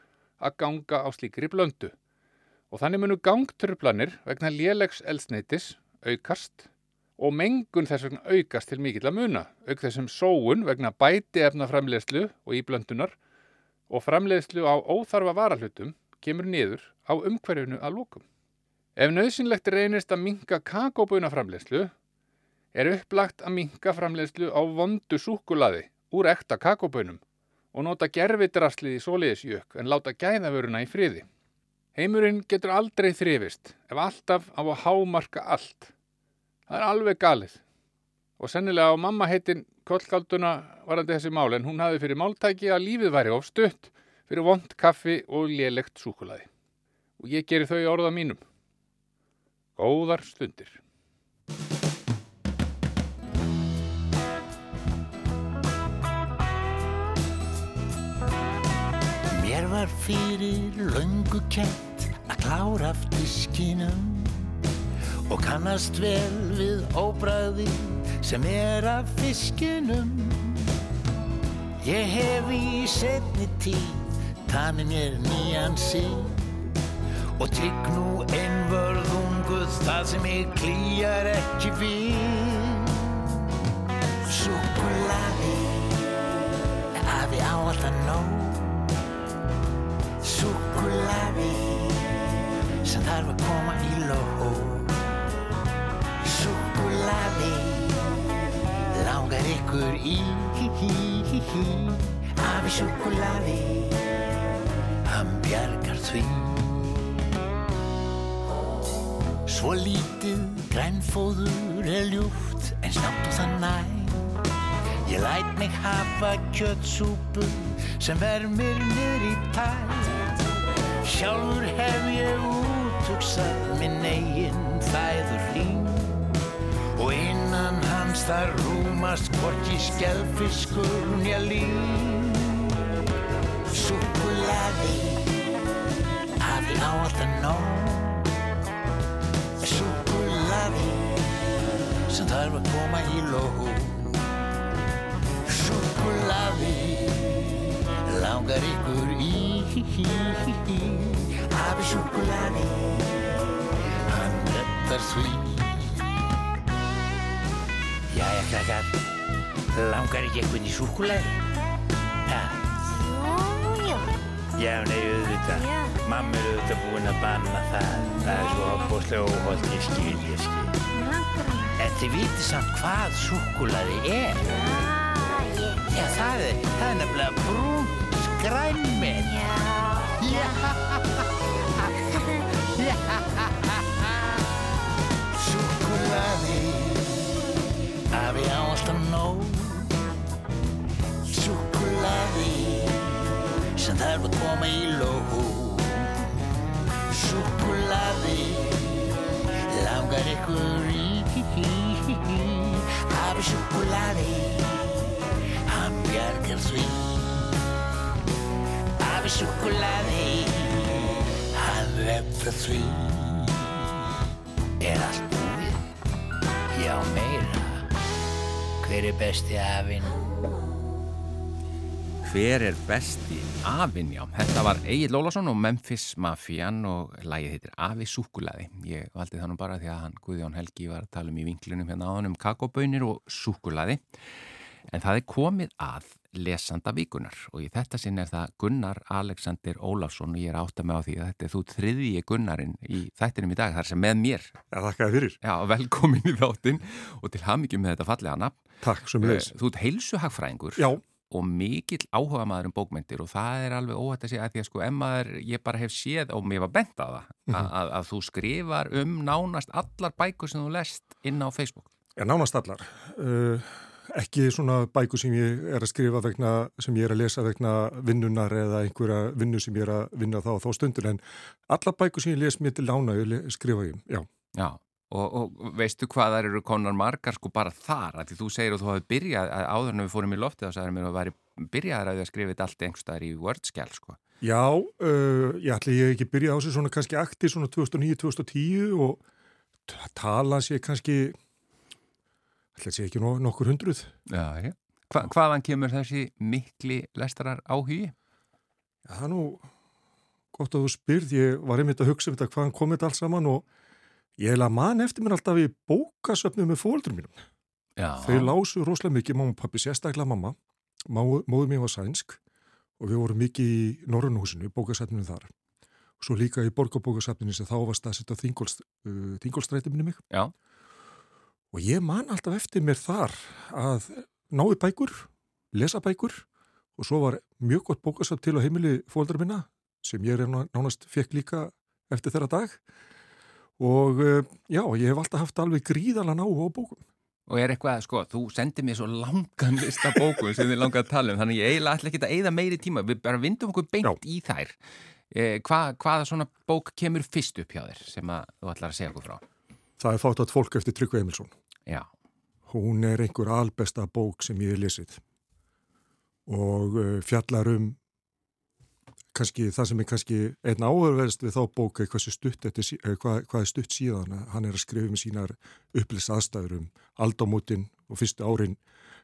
að ganga á slíkri blöndu. Og þannig munu gangtruplanir vegna lélegs elsneitis aukast og mengun þess vegna aukast til mikill að muna, auk þessum sóun vegna bæti efna framleiðslu og íblöndunar og framleiðslu á óþarfa varahlutum kemur niður á umhverfinu að lókum. Ef nöðsynlegt reynist að minka kakóbuna framleiðslu, er upplagt að minka framleiðslu á vondu súkulaði úr ekta kakóbunum og nota gerfidraslið í soliðisjökk en láta gæðavöruna í friði. Heimurinn getur aldrei þrifist ef alltaf á að hámarka allt. Það er alveg galið. Og sennilega á mamma heitin kollgalduna varandi þessi mál en hún hafi fyrir máltæki að lífið væri of stutt fyrir vond kaffi og lélegt súkulaði. Og ég geri þau orða mínum. Góðar stundir. Var fyrir löngu kent að klára af diskinum og kannast vel við óbræði sem er af fiskinum. Ég hef í setni tíð tanið mér nýjan sig og trygg nú einvörðunguð það sem ég klýjar ekki við. Súkulaði, afi á alltaf nóg súkulaði sem þarf að koma í ló súkulaði langar ykkur í. Afi súkulaði hann bjargar því. Svo lítið grænfóður er ljúft en snátt og það næ. Ég læt mig hafa kjötsúpu sem vermir niður í tæ. Sjálfur hef ég útugsað minn eigin fæður hlín og innan hans þar rúmast hvorki skellfiskur nýja lín. Súkulaði, hafi á alltaf nóg. Súkulaði, sem þarf að koma í lóð. Langar ykkur í Hafi súkulaði hann rettar því Jæja krakkar langar ekki eitthvað í súkulaði? Ha? Jú, jú. Já, nei, auðvitað Já. Mamma er auðvitað búin að banna það Það er svo opbóðslega óholt, ég skil, ég skil. En þið vitið samt hvað súkulaði er. Já, það er, það er nefnilega brúnt grænmið. Já. Já. Já. Súkulaði af ég ást að nóg. Súkulaði sem þarf að koma í ló. Súkulaði langar ykkur í. Hafi súkulaði, hann bjargar því. Hafi súkulaði Hann refður því Er allt búið? Já, meira Hver er besti afinn? Hver er besti afinn, já? Þetta var Egil Lólasson og Memphis Mafian og lagið heitir Afi Súkulaði. Ég valdi það nú bara því að hann Guðjón Helgi var að tala um í vinklinum hérna áðan um kakobönir og súkulaði. En það er komið að lesanda vikunar og í þetta sinn er það Gunnar Alexander Ólafsson og ég er átt að með á því að þetta er þú þriðji Gunnarinn í þættinum í dag þar sem með mér. Já, þakkaði fyrir. Já, velkomin í þáttinn og til hamingjum með þetta fallega nafn. Takk, sem leis. Þú ert heilsuhagfræðingur Já, og mikill áhuga maður um bókmyndir og það er alveg óhætt að segja að því að sko ef maður, ég bara hef séð og mér var bent á það Mhm. að, að, að þú skrifar um nánast allar bækur sem þú lest inn á Facebook já, nánast allar. Uh, ekki svona bækur sem ég er að skrifa vegna, sem ég er að lesa vegna vinnunar eða einhverja vinnu sem ég er að vinna þá og þá stundur, en allar bækur sem ég les mér til lána, skrifa ég, já. Já, og, og veistu hvað þær eru konar margar sko bara þar að því þú segir að þú hafi byrjað að áður en við fórum í loftið og sagðir mér að væri byrjaðar að því að skrifa þetta allt einhverstaðar í Wordskjál sko Já, uh, ég ætli ég ekki byrja á sig svona kannski akti svona 2009-2010 og tala sér kannski, ætli sé ekki no nokkur hundruð. Já, já Hva, Hvaðan kemur þessi mikli lestarar áhugi? Já, það er nú gott að þú spyrð, ég var einmitt að hugsa um þetta hvaðan kom þetta allt saman og ég hef að man eftir mér alltaf í bókasöfnum með fóldur mínum. Já, Þau lásu rosalega mikið, mamma og pappi, sérstaklega mamma, móður mér var sænsk og við vorum mikið í Norrannhúsinu, bókasöfnum þar. Og svo líka í borgarbókasöfninu sem þá var staðsett á Þingolst, uh, mig. Já. Og ég man alltaf eftir mér þar að náði bækur, lesa bækur og svo var mjög gott bókasöfn til á heimili fóldra minna sem ég er ná- nánast fekk líka eftir þeirra dag. Og uh, já, ég hef alltaf haft alveg gríðalega ná á bókum. Og er eitthvað, sko, þú sendir mér svo langan lista bókum sem þið langar að tala um, þannig ég eiginlega ætla ekki að eyða meiri tíma, við bara vindum okkur beint Já. í þær. Eh, hva, hvaða svona bók kemur fyrst upp hjá þér sem að þú ætlar að segja okkur frá? Það er fátt að fólk eftir Tryggva Emilsson. Já, Hún er einhver albesta bók sem ég hef lesið og uh, fjallar um kannski það sem er kannski einn áhörverðist við þá bók er eh, hvað, hvað er stutt síðan. Hann er að skrifa um sínar upplýst aðstæður um aldamótin og fyrstu árin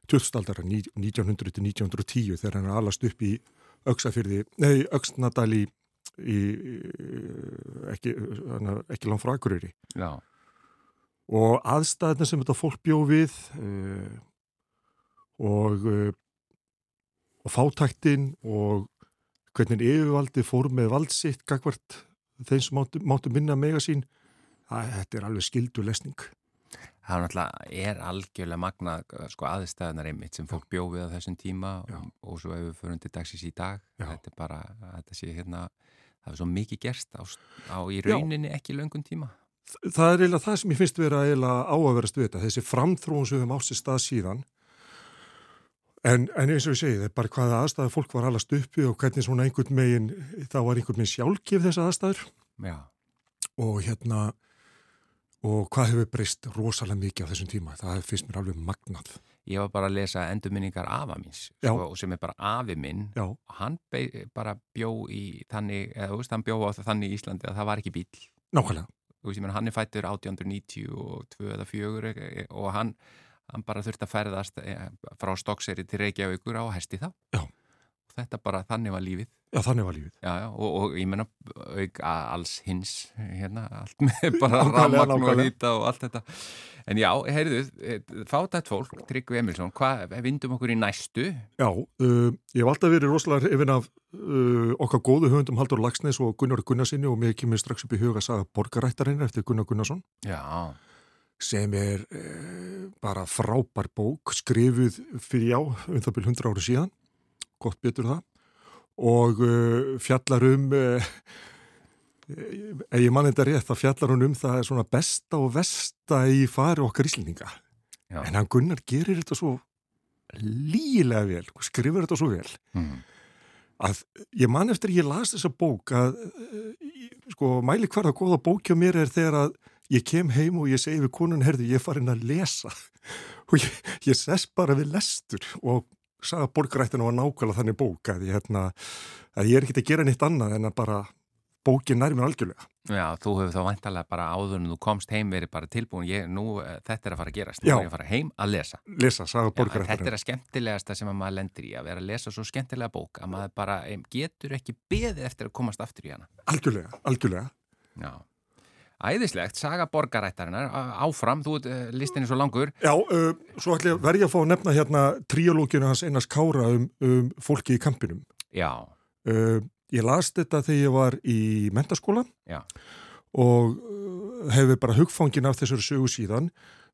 2000-aldara 1900-1910 þegar hann er alast upp í Öksafyrði, nei, Öksnadal í, í, ekki, ekki langt frá Akureyri. Já, og aðstæðina sem þetta fólk bjó við uh, og uh, og fátæktin og hvernig yfirvaldi fór með valdsitt gagvart þeim sem máttu, máttu minna mega sín að þetta er alveg skildu lesning það er náttúrulega er algjörlega magnað sko, aðstæðanar einmitt sem fólk bjófið á þessum tíma Já. og, og svo ef við förum til dagsins í dag, Já. þetta er bara, þetta sé hérna, það er svo mikið gerst á, á í rauninni ekki löngum tíma. Það er eiginlega það sem ég finnst vera eiginlega áhugaverðast við þetta, þessi framþróun sem við höfum átt sér stað síðan. En, en eins og ég segi, það er bara hvaða aðstæður fólk var alast uppi og hvernig svona einhvern megin, þá var einhvern megin sjálfgef þessa aðstæður. Já, og hérna og hvað hefur breyst rosalega mikið á þessum tíma, það finnst mér alveg magnað. Ég var bara að lesa endurminningar afa míns sko, sem er bara afi minn. Já, og hann bara bjó í þannig, eða þú veist, hann bjó á þannig í Íslandi að það var ekki bíl. nákvæmlega veist, ég menn, hann er fættur 1892 eða 4 og hann, hann bara þurfti að ferðast eh, frá Stokkseri til Reykjavíkur á hesti þá. Já. Þetta bara, þannig var lífið. Já, þannig var lífið. Já, já, og, og ég menna auk að alls hins, hérna, allt með (laughs) bara rafmagn og hýta og allt þetta. En já, heyrðu, fátætt fólk, Tryggvi Emilsson, hvað, vindum okkur í næstu? Já, uh, ég hef alltaf verið rosalega hrifin af uh, okkar góðu höfundum Haldur Lagsnes og Gunnar Gunnarsinni og mér kemur strax upp í huga að saga Borgarættarinn eftir Gunnar Gunnarsson. Já, sem er uh, bara frábær bók skrifuð fyrir já um það byrjum 100 ári síðan gott betur það og uh, fjallar um uh, ef ég mann þetta rétt þá fjallar hún um það er svona besta og vesta í fari okkar Íslendinga Já. en hann Gunnar gerir þetta svo lígilega vel, skrifur þetta svo vel mm. að ég man eftir ég las þessa bók að eh, sko mæli hverða góða bók hjá mér er þegar að ég kem heim og ég segi við konun herði ég er farin að lesa (laughs) og ég, ég sess bara við lestur og saga borgarættinu var nákvæmlega þannig bók að ég, hérna, að ég er ekkert að gera neitt annað en að bara bókin nær mér algjörlega. Já, þú hefur þá vantarlega bara áður en þú komst heim verið bara tilbúin, ég, nú, eh, þetta er að fara að gerast, nú er ég að fara heim að lesa. Lesa saga Já, þetta borgarættinu. er að skemmtilegasta sem að maður lendir í, að vera að lesa svo skemmtilega bók að maður bara getur ekki beðið eftir að komast aftur í hana. Algjörlega, algjörlega. Já. Æðislegt, saga borgarættarinnar, áfram, þú uh, listin er svo langur. Já, uh, svo ætla ég verði að fá að nefna hérna tríológinu hans Einars Kára um, um fólki í kampinum. Já, Uh, ég las þetta þegar ég var í mentaskóla Já. og hefur bara hugfangin af þessari sögu síðan.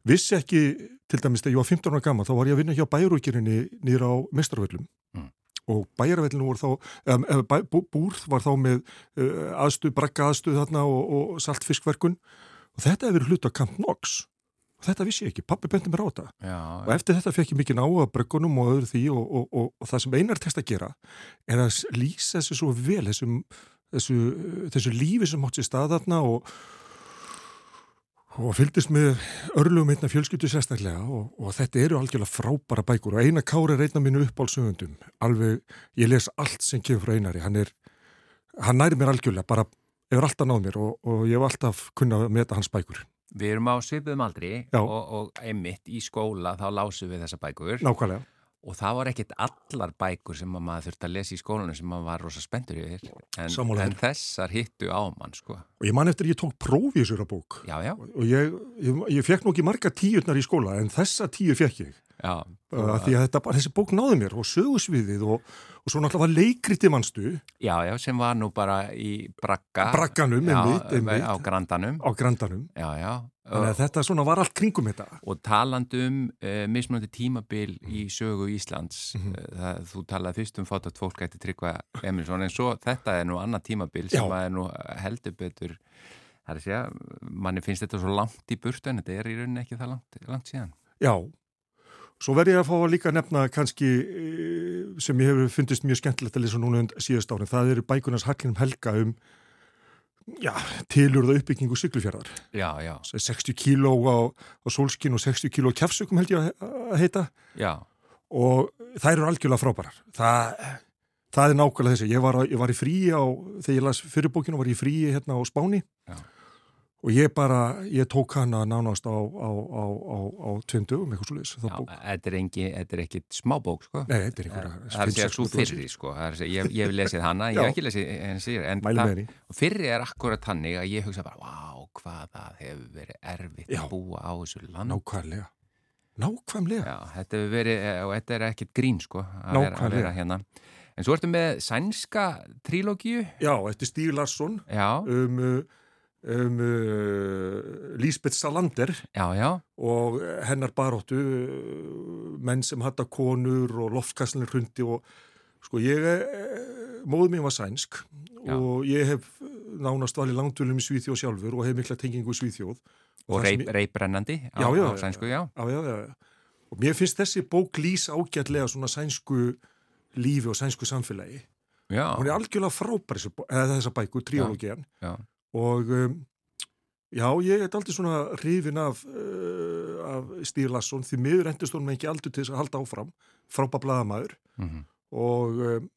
Vissi ekki, til dæmis þegar ég var 15 ára gammal, þá var ég að vinna hjá bæjarúkirinni nýra á mestarvöllum. Mm. Og bæjarvellinu voru þá, eða bæ, bú, búrð var þá með uh, aðstuð, brakka aðstuð þarna og, og saltfiskverkun. Og þetta hefur hlut af Camp Knox. Og þetta vissi ég ekki, pappi bendi mér á þetta. já, Og eftir þetta fekk ég mikið ná að bröggunum og öðru því og, og, og, það sem einar test að gera er að lýsa þessu svo vel, þessum, þessu, þessu lífi sem átt sér stað þarna og, og fylgdist með örlugum einna fjölskyldu sérstaklega og, og þetta eru algjörlega frábæra bækur og Einar Kári einna mínu uppálsöfundum. Alveg, ég les allt sem kemur frá Einari, hann er, hann næri mér algjörlega, bara hefur alltaf náð mér og, og ég hef alltaf kunnað að meta hans bækur. við erum á svipuðum aldri og, og einmitt í skóla þá lásum við þessa bækur Nákvæmlega. Og það var ekkit allar bækur sem að maður þurfti að lesa í skólanum sem maður var rosa spenntur yfir. En, en þessar hittu á mann sko. Og ég man eftir ég tók prófi í þessura bók. Já, já, og ég, ég, ég fekk nú ekki marga tíurnar í skóla en þessa tíu fekk ég. Já. Uh, því að þetta, þessi bók náði mér og sögusviðið og, og svo náttúrulega var leikriti mannstu Já, já, sem var nú bara í brakka Bragganum, já, einmitt, einmitt. á grandanum. Á grandanum. Já, já þannig að þetta svona var allt kringum þetta og talandum uh, mismunandi tímabil í sögu Íslands Mhm. uh, það, þú talaði fyrst um fátat fólk eftir Tryggva Emilsson en svo þetta er nú annað tímabil sem Já. að er nú heldur betur það er að segja, manni finnst þetta svo langt í burtu en þetta er í rauninni ekki það langt, langt síðan já, svo verð ég að fá að líka nefna kannski eh, sem ég hefur fundist mjög skemmtilegt að lesa núna síðast árin, það eru bækunars Hallgrim Helga um já, tilurða uppbyggingu syklufjörðar Já, já, 60 kíló á, á sólskinn og 60 kíló á kjafsökum held ég að, heita já, og þær eru algjörlega frábærar. Það, það er nákvæmlega þessi. Ég var, ég var í fríi á, þegar ég las fyrirbókinu, var ég í fríi hérna á Spáni Já. Og ég bara, ég tók hana nánast á, á, á, á, á tveim dögum, eitthvað svo leiðis. já þetta er, þetta er ekkit smábók sko Nei, þetta er einhverja það er að segja svo fyrri sko það er segja, ég, ég hef lesið hana, ég hef ekki lesið en, síður, en Mæli það- með henni. og fyrri er akkurat þannig að ég hugsa bara, vá, hvað það hefur verið erfitt Já. að búa á þessu land Nákvæmlega. Nákvæmlega. Já, þetta hefur verið, eh, og þetta er ekkit grín sko, að vera, að vera hérna en svo ertu með sænska trílógíu Já, eftir Stíg Larsson já, um, uh, um uh, Lísbeth Salander já, já, og hennar baróttu uh, menn sem hatta konur og loftkastlinn hrundi og sko ég eh, móður mín var sænsk Já. og ég hef nánast valið langtölum í Svíþjóð sjálfur og hef mikla tengingu í Svíþjóð og ég- reiprennandi á, á sænsku, já Já, já, já, já. Og mér finnst þessi bók lýs ágætlega svona sænsku lífi og sænsku samfélagi. Já, Hún er algjörlega frábær þessi bó- eða þessa bæku, tríológian. Og um, já, ég er aldrei svona hrifin af, uh, af Stír Larsson því miður endist honum ekki aldur til þess að halda áfram, frábær blaðamaður mhm. og um,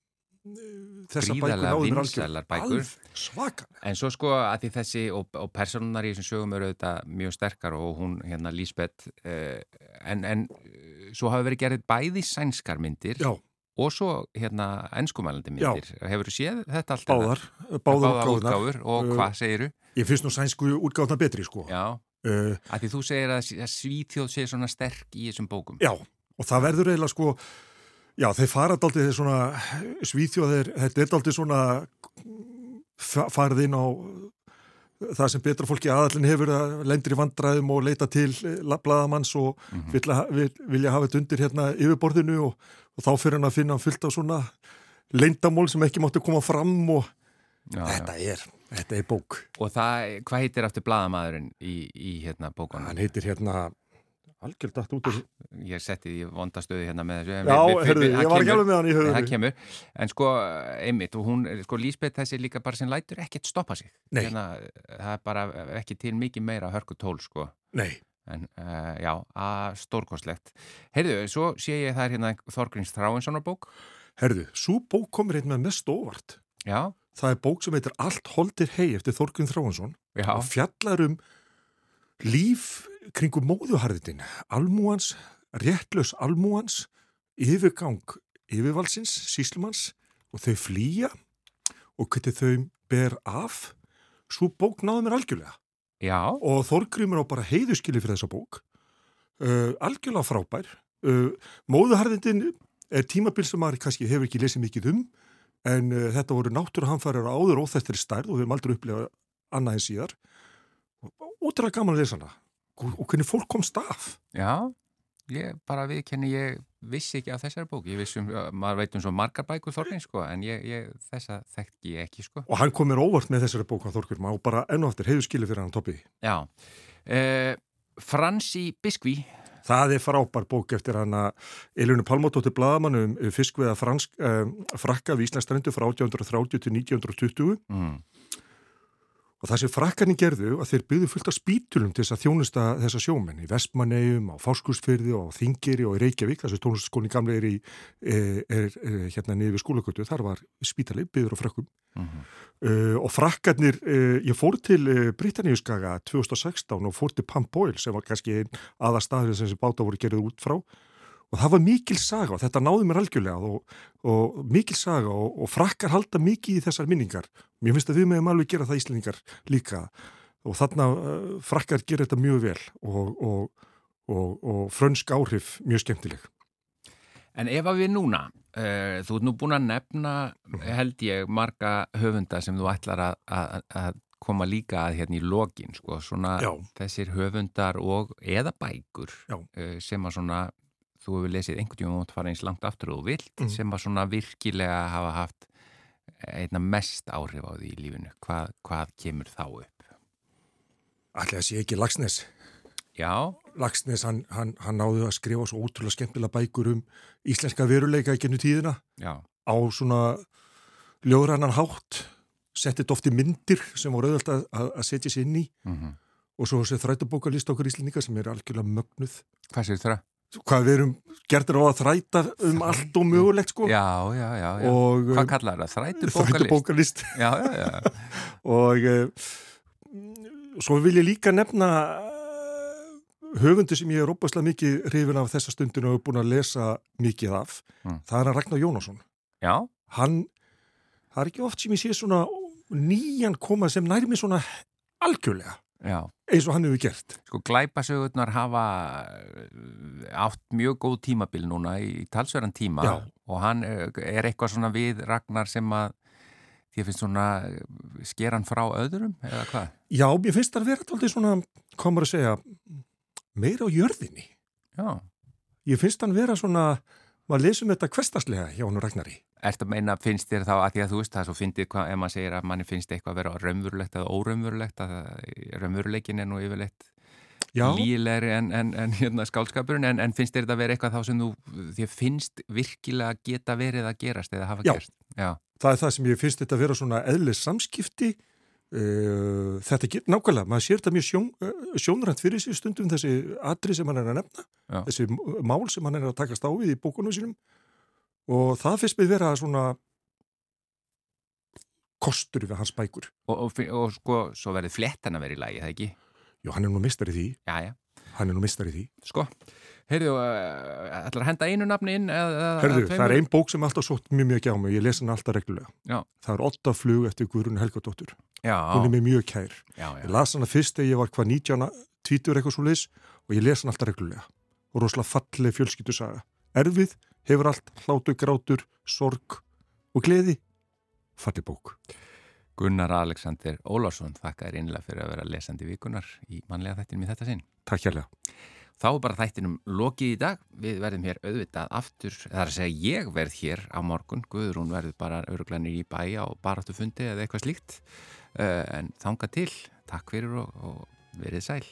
þessa bækur Gríðarlega náðu mér vinsælar algjör bækur. alveg svaka. En svo sko að því þessi og, og personar í þessum sögum eru þetta mjög sterkar og hún hérna Lísbeth eh, en, en eh, svo hafa verið gerðið bæði sænskar myndir Já, og svo hérna ennskumælandi Já. myndir. Hefur þú séð þetta allt? báðar, Báðar, báðar útgáðunar. útgáfur og Uh, hvað segiru? Ég finnst nú sænsku útgáðuna betri, sko. Já, Uh, að því þú segir að, að Svíþjóð sé svona sterk í þessum bókum. Já, og það verður eiginlega sko, já, þeir fara daldið svona, svíþjóðir, þetta er daldið svona fa- farið inn á það sem betra fólki aðallin hefur að lendir í vandræðum og leita til blaðamanns og Mhm. vilja, vil, vilja hafa þetta undir hérna yfirborðinu og, og þá fyrir hann að finna fullt af svona leyndamól sem ekki máttu koma fram og Já, já. þetta er, þetta er bók. Og það, hvað heitir aftur blaðamaðurinn í, í hérna bókunum? Hann heitir hérna algjörð dætt út úr Ég setti því vondastöði hérna með þessu. Já, við- við- það ég var ekki alveg með hann í höfðunni. Það kemur, en sko, einmitt, og hún, sko, Lísbeth þessi líka bara sem lætur ekkert stoppa sig. Hérna, það er bara ekki til mikið meira hörku tól, sko. Nei, En uh, já, að stórkostlegt. Heyrðu, svo sé ég það er hérna Þorgrins Þráinssonar bók. herðu, svo bók einn með mest óvart. Já, Það er bók sem heitir Allt holdir hei eftir Þorgrun Þráhansson já, og fjallar um líf kringum móðuharðitin, almúans, réttlaus almúans, yfirgang yfirvalsins, síslumanns og þau flýja og hvernig þau ber af. Svo bók náðu mér algjörlega já, og Þorgrymur á bara heiðuskili fyrir þessa bók. Uh, algjörlega frábær. Uh, móðuharðitin er tímabil sem maður kannski hefur ekki lesið mikið um en uh, þetta voru náttúruhamfærar áður óþættir stærð og við höfum aldrei upplegað annað en síðar. Ótrúlega gaman að lesa hana og, hvernig fólk komst af. já. Ég bara viðkenni, ég vissi ekki af þessari bók. Ég vissi um, maður veit um svo margar bækur Þorgrins, sko, en ég, ég, þessa þekkti ég ekki, sko. Og hann kom mér óvart með þessari bók á Þorgrym og bara enn og aftur heiðuskili fyrir hann toppi. Já. Uh, Fransi Biskvi, Það er frábær bók eftir hana Elinu Palmóttóttir Bladamann um fiskveða fransk, um, frakka við Íslandsstrendu frá 1830 til 1920 mm, og það sem frakkarnir gerðu að þeir byggðu fullt af spítulum til þess að þjónusta þessa sjómenn í Vestmannegjum, á Fáskursfyrði og á Þingiri og í Reykjavík, þessi tónlistaskólinn gamle er, er, er, er hérna niður við skólagötu, þar var spítali byggður á frakkum mm, uh, og frakkarnir, uh, ég fór til uh, Britanníuskaga 2016 og fór til Pampoil sem var kannski einn aða staður sem þessi báta voru gerðið út frá og það var mikil saga og þetta náði mér algjörlega og, og mikil saga og, og frakkar halda mikið í þessar minningar. Mér finnst að við meðum alveg gera það Íslendingar líka og þarna uh, frakkar gera þetta mjög vel og, og, og, og frönsk áhrif mjög skemmtileg. En ef að við núna, uh, þú ert nú búin að nefna, held ég, marga höfunda sem þú ætlar að, að, að koma líka að hérna í lokin, sko, svona Já. þessir höfundar og eða bækur uh, sem að svona, þú hefur lesið einhvern tíma mátt fara eins langt aftur og þú vilt, Mhm. sem að svona virkilega hafa haft einna mest áhrif á því í lífinu. Hvað, hvað kemur þá upp? Að sé ekki Lagsnes. Já, Lagsnes, hann, hann, hann náði að skrifa svo ótrúlega skemmtilega bækur um íslenska veruleika í gennu tíðina já, á svona ljóðrannan hátt, settið oft í myndir sem voru auðvöld að, að, að setja sér inn í mm og svo þessi þrætubókalist okkur íslendinga sem er algjörlega mögnuð. hvað sér það? Hvað við erum gerðir á að þræta um allt og mögulegt sko. Já, já, já, já. Og Hvað kallar það? Þrætu bókalist? (laughs) þrætubókalist. Já. (laughs) og uh, svo vil ég líka nefna uh, höfundu sem ég er óbærslega mikið hrifin af þessa stundinu og er búin að lesa mikið af. Mm. Það er að Ragnar Jónasson. Já, Hann, það er ekki oft sem ég sé svona nýjan koma sem næri mig svona algjörlega já. eins og hann hefur gert. Sko glæpasögurnar hafa eh, átt mjög góð tímabil núna í talsverðan tíma Já. og hann eh, er eitthvað svona við Ragnar sem að því finnst svona eh, sker hann frá öðrum eða hvað? Já, mér finnst að vera alltaf svona, maður að segja, meira á jörðinni. Já. Ég finnst hann vera svona, maður lesum þetta hverstaslega hjá hann Ragnari. Ertu að meina, finnst þér þá að því að þú veist það, svo fyndið hvað, ef maður segir að manni finnst eitthvað að vera raunverulegt eða óraunverulegt, að raunveruleikin er nú yfirleitt lílegri en, en, en hérna skálskapurinn, en, en finnst þér þetta að vera eitthvað þá sem þú, þér finnst virkilega geta verið að gerast eða hafa Já. gerst? Já. það er það sem ég finnst þetta að vera svona eðlis samskipti. Uh, þetta get, nákvæmlega, maður sér þetta mjög sjón, uh, sjónrænt fyrir sig stundum þessi atri sem hann er að nefna, Já. þessi mál sem hann er að takast á við í bókunum sínum og það finnst mér vera svona kostur við hans bækur. Og, og, og sko, svo verður flettan að vera í lagi, það ekki? Jú, hann er nú mistar í því, Já, já. Hann er nú mistar í því. Sko, heyrðu, uh, ætlar að henda einu nafni inn eða það er ein bók sem alltaf sótt mjög mjög á mig, ég lesa hann alltaf reglulega. Já. Það er Otta flug eftir Guðrún Helgadóttur. Hún er mér mjög kær. já, Ég já. las hana fyrst þegar ég var hvað 19 tvítur eitthvað svo leis og ég les hann alltaf reglulega. Og rosalega falleg fjölskyttusaga. Erfið, hefur allt, hlátu, grátur, sorg og gleði. Falleg bók. Gunnar Alexander Ólarsson, þakka þér einlega fyrir að vera lesandi vikunar í manlega þættinum í þetta sinn. Takk hérlega. Þá er bara þættinum lokið í dag. Við verðum hér auðvitað aftur, það er að segja ég verð hér á morgun, Guðrún verður bara öruglanir í bæja og baráttu fundi eða eitthvað slíkt. Uh, en þanga til, takk fyrir og, og verið sæl.